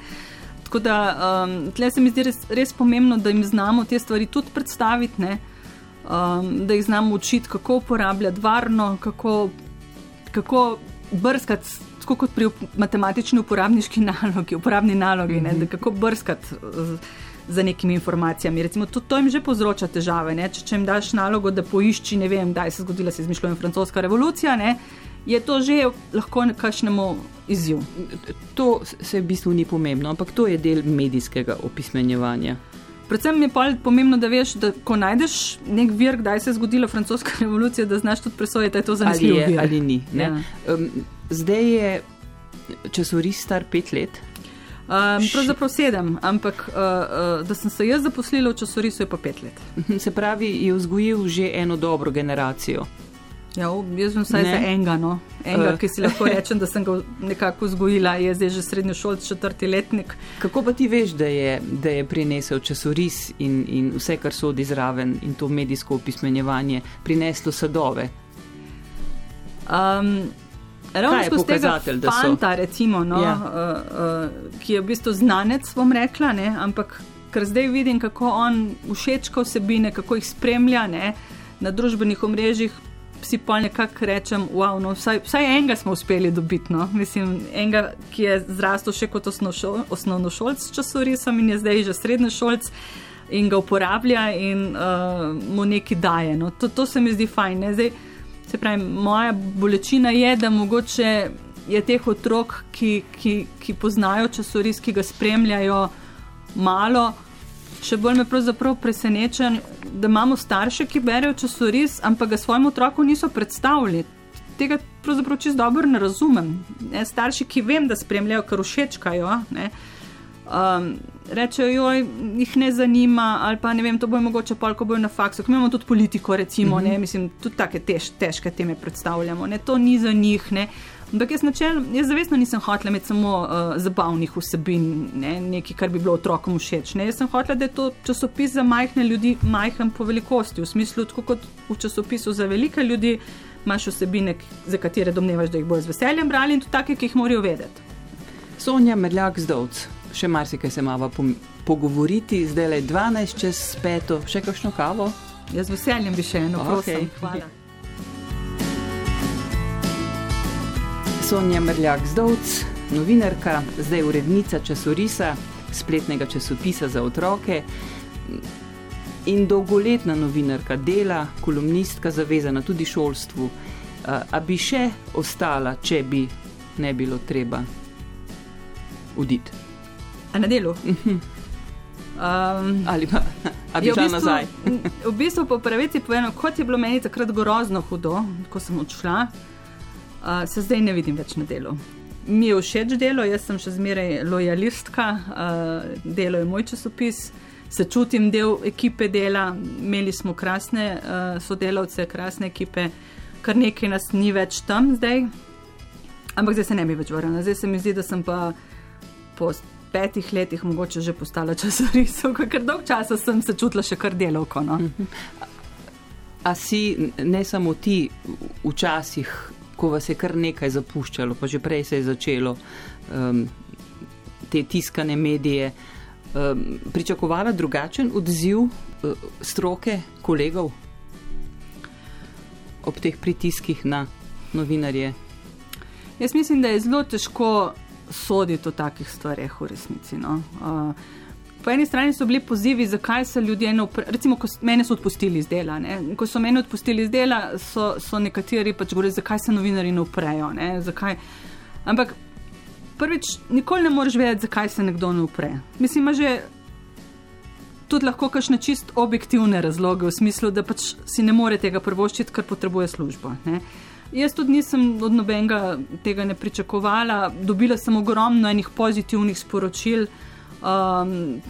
Tako da um, tle se mi zdi res, res pomembno, da jim znamo te stvari tudi predstaviti, um, da jih znamo učiti, kako uporabljati varno, kako, kako brskati, tako kot pri matematični uporabniški nalogi, uporabni nalogi, mm -hmm. ne, kako brskati. Za nekimi informacijami. Recimo, to, to jim že povzroča težave. Če, če jim daš nalogo, da poišči, ne vem, kdaj se je zgodila, se je izmišljala francoska revolucija, ne, je to že lahko nekakšnemu izziv. To se v bistvu ni pomembno, ampak to je del medijskega opismenjevanja. Predvsem je pomembno, da veš, da ko najdeš nek vir, kdaj se je zgodila francoska revolucija, da znaš tudi presojati, da je to zanesljivo. Ali, ali ni. Ja. Um, zdaj je časoris star pet let. Um, pravzaprav sedem, ampak uh, uh, da sem se jaz zaposlila v časorisu, je pa pet let. Se pravi, je vzgojil že eno dobro generacijo. Ja, jaz sem vsaj ne. za enega, no. enega uh. ki si lahko rečem, da sem ga nekako vzgojila, je zdaj že srednji šolc, četrti letnik. Kako pa ti veš, da je, da je prinesel časoris in, in vse, kar sodi zraven in to medijsko opismenjevanje, prineslo sadove? Um, Ravno skozi tega fanta, recimo, no, ja. uh, uh, ki je v bistvu znanec, bom rekla, ne, ampak ker zdaj vidim, kako on všečka vsebine, kako jih spremlja ne, na družbenih omrežjih, si pa nekako rečem, wow, no, vsaj, vsaj enega smo uspeli dobiti. No. Mislim, enega, ki je zrastel še kot osnovnošolc s časorisom in je zdaj že srednjošolc in ga uporablja in uh, mu nekaj daje. No. To, to se mi zdi fajn. Zdaj, se pravi, moja bolečina je, da mogoče je teh otrok, ki, ki, ki poznajo časoris, ki ga spremljajo, malo. Še bolj me pravzaprav preseneča, da imamo starše, ki berejo časoris, ampak ga svojemu otroku niso predstavili. Tega pravzaprav čisto dobro ne razumem. Ne, starši, ki vem, da spremljajo, kar všečkajo, um, rečejo, joj, jih ne zanima, ali pa ne vem, to bo mogoče pol, ko bojo na faksu. Imamo tudi politiko, recimo, mm -hmm. ne, mislim, tudi take tež, težke teme predstavljamo. Ne, to ni za njih. Ne. Ampak jaz, načel, jaz zavestno nisem hotel imeti samo uh, zabavnih vsebin, ne, nekaj, kar bi bilo otrokom všeč. Ne. Jaz sem hotel, da je to časopis za majhne ljudi, majhen po velikosti, v smislu, tako kot v časopisu za velike ljudi, imaš vsebine, za katere domnevaš, da jih bojo z veseljem brali in tudi take, ki jih morajo vedeti. Sonja Medljak zdovc, še marsikaj se mava pogovoriti, zdaj le 12 čez peto, še kakšno kavo? Jaz z veseljem bi še eno, prosim. Okay. Hvala. Sonja Mrljak Zdovc, novinarka, zdaj urednica časorisa, spletnega časopisa za otroke in dolgoletna novinarka dela, kolumnistka, zavezana tudi šolstvu. A bi še ostala, če bi ne bilo treba uditi? A na delu? Um, Ali pa bi šla nazaj? v bistvu, po pravici povedano, kot je bilo meni takrat grozno hudo, ko sem odšla uh, se zdaj ne vidim več na delu. Mi je všeč delo, jaz sem še zmeraj lojalistka, uh, delo je moj časopis, se čutim del ekipe dela, imeli smo krasne uh, sodelavce, krasne ekipe, kar nekaj nas ni več tam zdaj, ampak zdaj se ne bi več vrnila. Zdaj se mi zdi, da sem pa po petih letih mogoče že postala časopisov, ker dolg časa sem se čutila še kar delovko. No? A si ne samo ti včasih ko vas je kar nekaj zapuščalo, pa že prej se je začelo um, te tiskane medije, um, pričakovala drugačen odziv uh, stroke, kolegov ob teh pritiskih na novinarje? Jaz mislim, da je zelo težko soditi o takih stvarih v resnici. No. Uh, Po eni strani so bili pozivi, zakaj se ljudje ne uprejo. Recimo, ko mene so odpustili iz dela. Ne? Ko so mene odpustili iz dela, so, so nekateri pač govorili, zakaj se novinari ne uprejo. Ne? Zakaj? Ampak prvič, nikoli ne moreš vedeti, zakaj se nekdo ne upre. Mislim, že tudi lahko kakšne čist objektivne razloge, v smislu, da pač si ne more tega prvoščiti, ker potrebuje službo. Ne? Jaz tudi nisem od nobenega tega ne pričakovala, dobila sem ogromno enih pozitivnih sporočil um,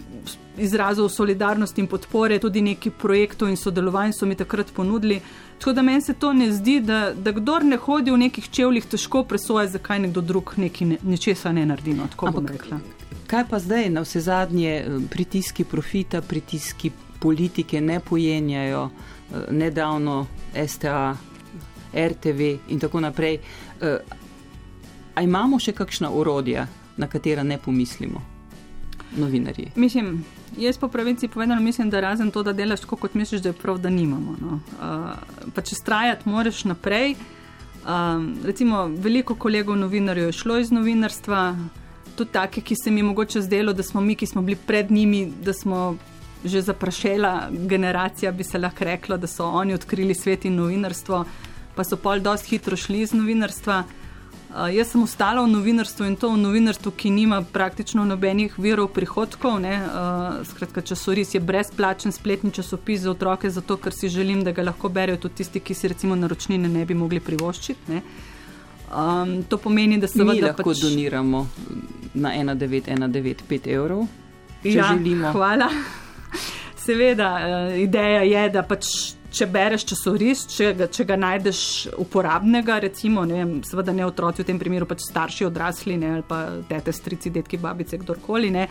izrazov solidarnosti in podpore, tudi neki projektov in sodelovanj so mi takrat ponudili. Tako da meni se to ne zdi, da, da kdor ne hodi v nekih čevljih, težko presoja, zakaj nekdo drug nekaj ne, nečesa ne naredi. No, Ampak, kaj pa zdaj na vse zadnje eh, pritiski profita, pritiski politike ne pojenjajo, eh, nedavno STA, RTV in tako naprej. Eh, a imamo še kakšna orodja, na katera ne pomislimo? Novinarji? Mislim, jaz po pravici povedano mislim, da razen to, da delaš tako, kot misliš, da je prav, da nimamo. No. Uh, pa če strajati, moraš naprej. Um, recimo, veliko kolegov novinarjev je šlo iz novinarstva, tudi take, ki se mi je mogoče zdelo, da smo mi, ki smo bili pred njimi, da smo že zaprašela generacija, bi se lahko reklo, da so oni odkrili svet in novinarstvo, pa so pol dosti hitro šli iz novinarstva. Uh, jaz sem ostala v novinarstvu in to v novinarstvu, ki nima praktično nobenih virov prihodkov. Uh, skratka, časoris je brezplačen spletni časopis za otroke, zato ker si želim, da ga lahko berejo tudi tisti, ki si recimo naročnine ne bi mogli privoščiti. Um, to pomeni, da se lahko pač... doniramo na 1995 evrov, če ja, želimo. Hvala. Seveda, uh, ideja je, da pač če bereš časoris, če, če ga najdeš uporabnega, recimo, ne vem, seveda ne otroci v tem primeru, pač starši odrasli, ne, ali pa tete, strici, detki, babice, kdorkoli, ne,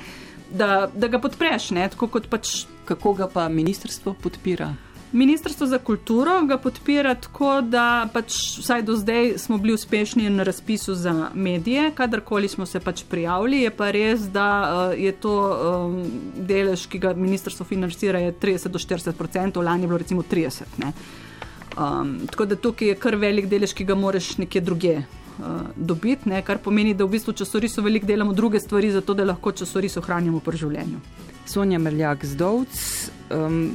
da, da ga podpreš, ne, tako kot pač. Kako ga pa ministrstvo podpira? Ministrstvo za kulturo ga podpira tako, da pač vsaj do zdaj smo bili uspešni na razpisu za medije, kadarkoli smo se pač prijavili. Je pa res, da uh, je to um, delež, ki ga ministrstvo financira, 30 do 40 odstotkov, lani je bilo recimo 30. Um, tako da tukaj je kar velik delež, ki ga moraš nekje druge. Uh, dobiti, ne, kar pomeni, da v bistvu časoriso veliko delamo druge stvari, zato da lahko časoriso ohranjamo pri življenju. Sonja Merljak Zdovc, um,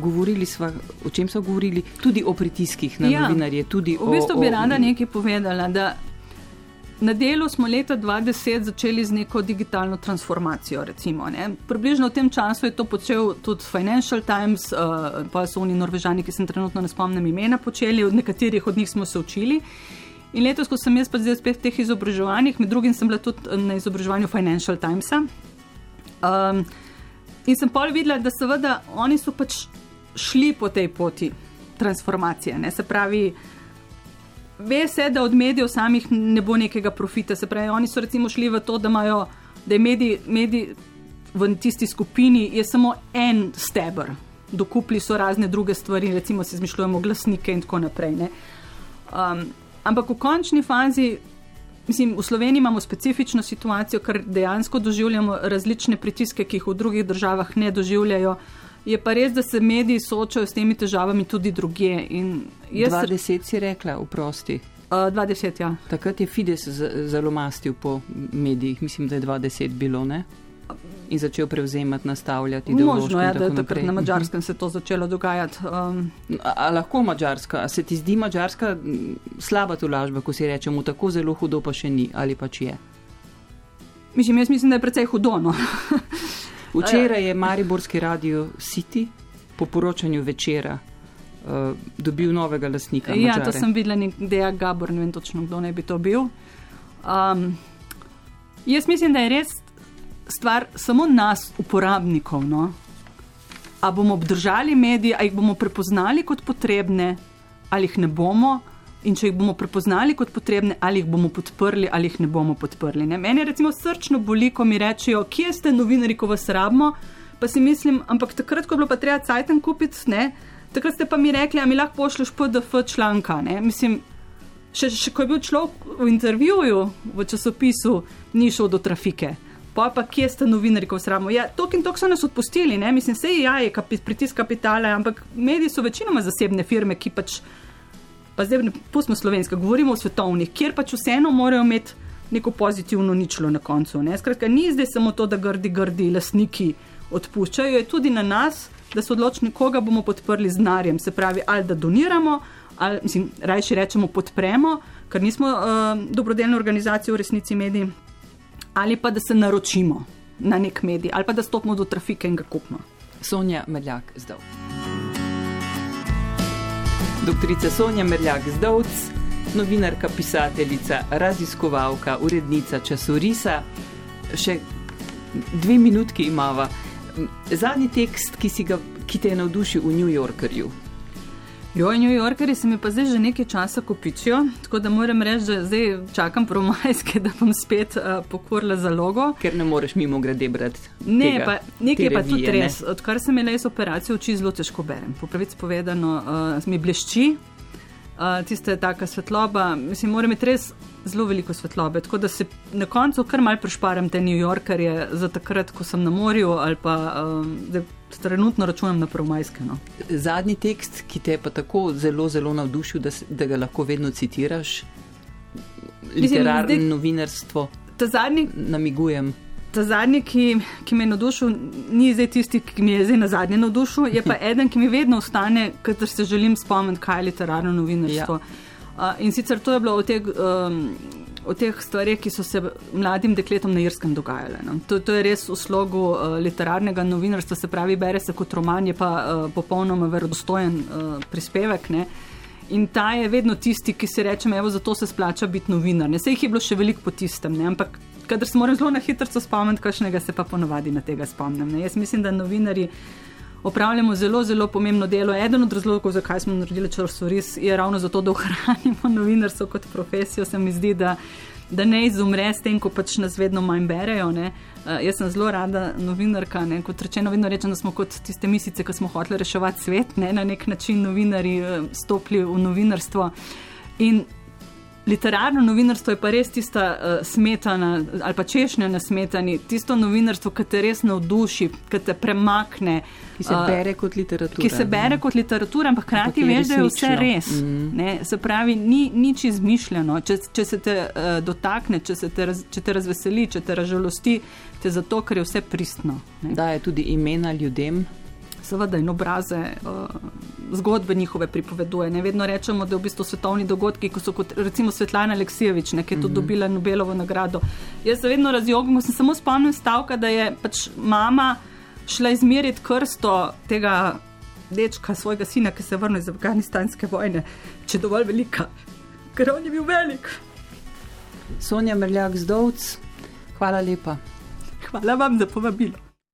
govorili sva, o čem so govorili, tudi o pritiskih na ja, novinarje. V bistvu bi rada nekaj povedala. Na delu smo leta 2010 začeli z neko digitalno transformacijo. Recimo, Približno v tem času je to počel tudi Financial Times, uh, pa so oni norvežani, ki se trenutno ne spomnim imena, počeli, od nekaterih od njih smo se učili. In letos, ko sem jaz pa zdaj spet v teh izobraževanjih, med drugim sem bila tudi na izobraževanju Financial Timesa. Um, in sem pa videla, da seveda oni so pač šli po tej poti transformacije. Ne? Se pravi, ve se, da od medijev samih ne bo nekega profita. Se pravi, oni so recimo šli v to, da imajo, da je medij, medij v tisti skupini je samo en stebr. Dokupili so razne druge stvari, recimo si izmišljujemo glasnike in tako naprej. Um, ampak v končni fazi, mislim, v Sloveniji imamo specifično situacijo, ker dejansko doživljamo različne pritiske, ki jih v drugih državah ne doživljajo. Je pa res, da se mediji soočajo s temi težavami tudi druge. 20 si rekla, vprosti. Uh, 20, ja. Takrat je Fides zelo mastil po medijih, mislim, da je 20 bilo, ne? In začel prevzemati, nastavljati. Možno je, da je takrat na mačarskem se to začelo dogajati. Um. A, a lahko mačarska? A se ti zdi mačarska slaba tolažba, ko si rečemo, tako zelo hudo pa še ni ali pač je? Mislim, jaz mislim, da je precej hudo. No? Včeraj je Mariborski radio City po poročanju večera uh, dobil novega lasnika. Ja, to sem videla, da je Gabor, ne vem točno, kdo naj bi to bil. Um, jaz mislim, da je res stvar samo nas, uporabnikov. No? A bomo obdržali medije, a jih bomo prepoznali kot potrebne, ali jih ne bomo in če jih bomo prepoznali kot potrebne, ali jih bomo podprli, ali jih ne bomo podprli. Ne? Mene recimo srčno boli, ko mi rečejo, kje ste novinari, ko vas rabimo. Pa si mislim, ampak takrat, ko je bilo pa treba cajten kupiti, ne, takrat ste pa mi rekli, a mi lahko pošlješ PDF članka. Ne? Mislim, še, še ko je bil človek v intervjuju v časopisu, ni šel do trafike. Pa pa kje ste novinari, ko sramo? Ja, tok in tok so nas odpustili, ne? mislim, se ja, je kapi, pritisk kapitala, ampak mediji so večinoma zasebne firme, ki pač, pa zdaj ne pustimo slovenska, govorimo o svetovnih, kjer pač vseeno morajo imeti neko pozitivno ničlo na koncu. Ne? Skratka, ni zdaj samo to, da grdi, grdi lasniki odpuščajo, je tudi na nas, da so odločni, koga bomo podprli z narjem, se pravi, ali da doniramo, ali mislim, rajši rečemo podpremo, ker nismo uh, dobrodelne organizacije v resnici mediji, ali pa da se naročimo na nek medij, ali pa da stopimo do trafike in ga kupimo. Sonja Merljak zdaj. Doktorica Sonja Merljak zdaj, novinarka, pisateljica, raziskovalka, urednica časorisa. Še dve minutki imamo. Zadnji tekst, ki, ga, ki te je navdušil v New Yorkerju. Jo, New Yorkeri se mi pa zdaj že nekaj časa kopičijo, tako da moram reči, da zdaj čakam promajske, da bom spet uh, pokorila zalogo. Ker ne moreš mimo grede brati. Ne, tega, pa nekaj je pa tudi res. Odkar sem imela iz operacije oči, zelo težko berem. Po pravici povedano, uh, mi blešči, uh, tiste taka svetloba, mislim, moram imeti res zelo veliko svetlobe. Tako da se na koncu kar mal prešparam te New Yorkerje za takrat, ko sem na morju ali pa um, da trenutno računam na prvomajske. No. Zadnji tekst, ki te je pa tako zelo, zelo navdušil, da, da ga lahko vedno citiraš, literarno novinarstvo. Ta zadnji. Namigujem ta zadnji, ki, ki me je navdušil, ni zdaj tisti, ki mi je zdaj na zadnje navdušil, je pa eden, ki mi vedno ostane, ker se želim spomniti, kaj je literarno novinarstvo. Ja. Uh, in sicer to je bilo od teh, um, od teh stvari, ki so se mladim dekletom na Irskem dogajale. No. To, to je res v slogu uh, literarnega novinarstva, se pravi, bere se kot roman, je pa uh, popolnoma verodostojen uh, prispevek. Ne. In ta je vedno tisti, ki si reče, evo, zato se splača biti novinar. Ne, se jih je bilo še veliko po tistem, ne, ampak kadar se moram zelo na hitro spomniti, kakšnega se pa ponovadi na tega spomnim. Ne. Jaz mislim, da novinari opravljamo zelo, zelo pomembno delo. Eden od razlogov, zakaj smo naredili časoris, je ravno zato, da ohranimo novinarstvo kot profesijo. Se mi zdi, da, da ne izumre s tem, ko pač nas vedno manj berejo. Ne. Uh, jaz sem zelo rada novinarka. Ne. Kot rečeno, vedno rečem, da smo kot tiste misice, ki smo hoteli reševati svet, ne. na nek način novinari uh, stopili v novinarstvo. In Literarno novinarstvo je pa res tista uh, smetana ali pa češnja na smetani, tisto novinarstvo, ki te res navduši, ki te premakne. Ki se uh, bere kot literatura. Ki se bere kot literatura, ampak hkrati veš, da je vse res. Mm. Se pravi, ni nič izmišljeno. Če, če se te uh, dotakne, če, se te, raz, če te razveseli, če te razžalosti, te zato, ker je vse pristno. Da je tudi imena ljudem seveda in obraze, uh, zgodbe njihove pripoveduje. Ne vedno rečemo, da je v bistvu svetovni dogodki, kot so kot recimo Svetlana Aleksijevič, ki je tudi mm -hmm. dobila Nobelovo nagrado. Jaz se vedno razjogim, sem samo spomnil stavka, da je pač mama šla izmeriti krsto tega dečka, svojega sina, ki se je vrnil iz afganistanske vojne, če je dovolj velika, ker on je bil velik. Sonja Merljak Zdovc, hvala lepa. Hvala vam za povabilo.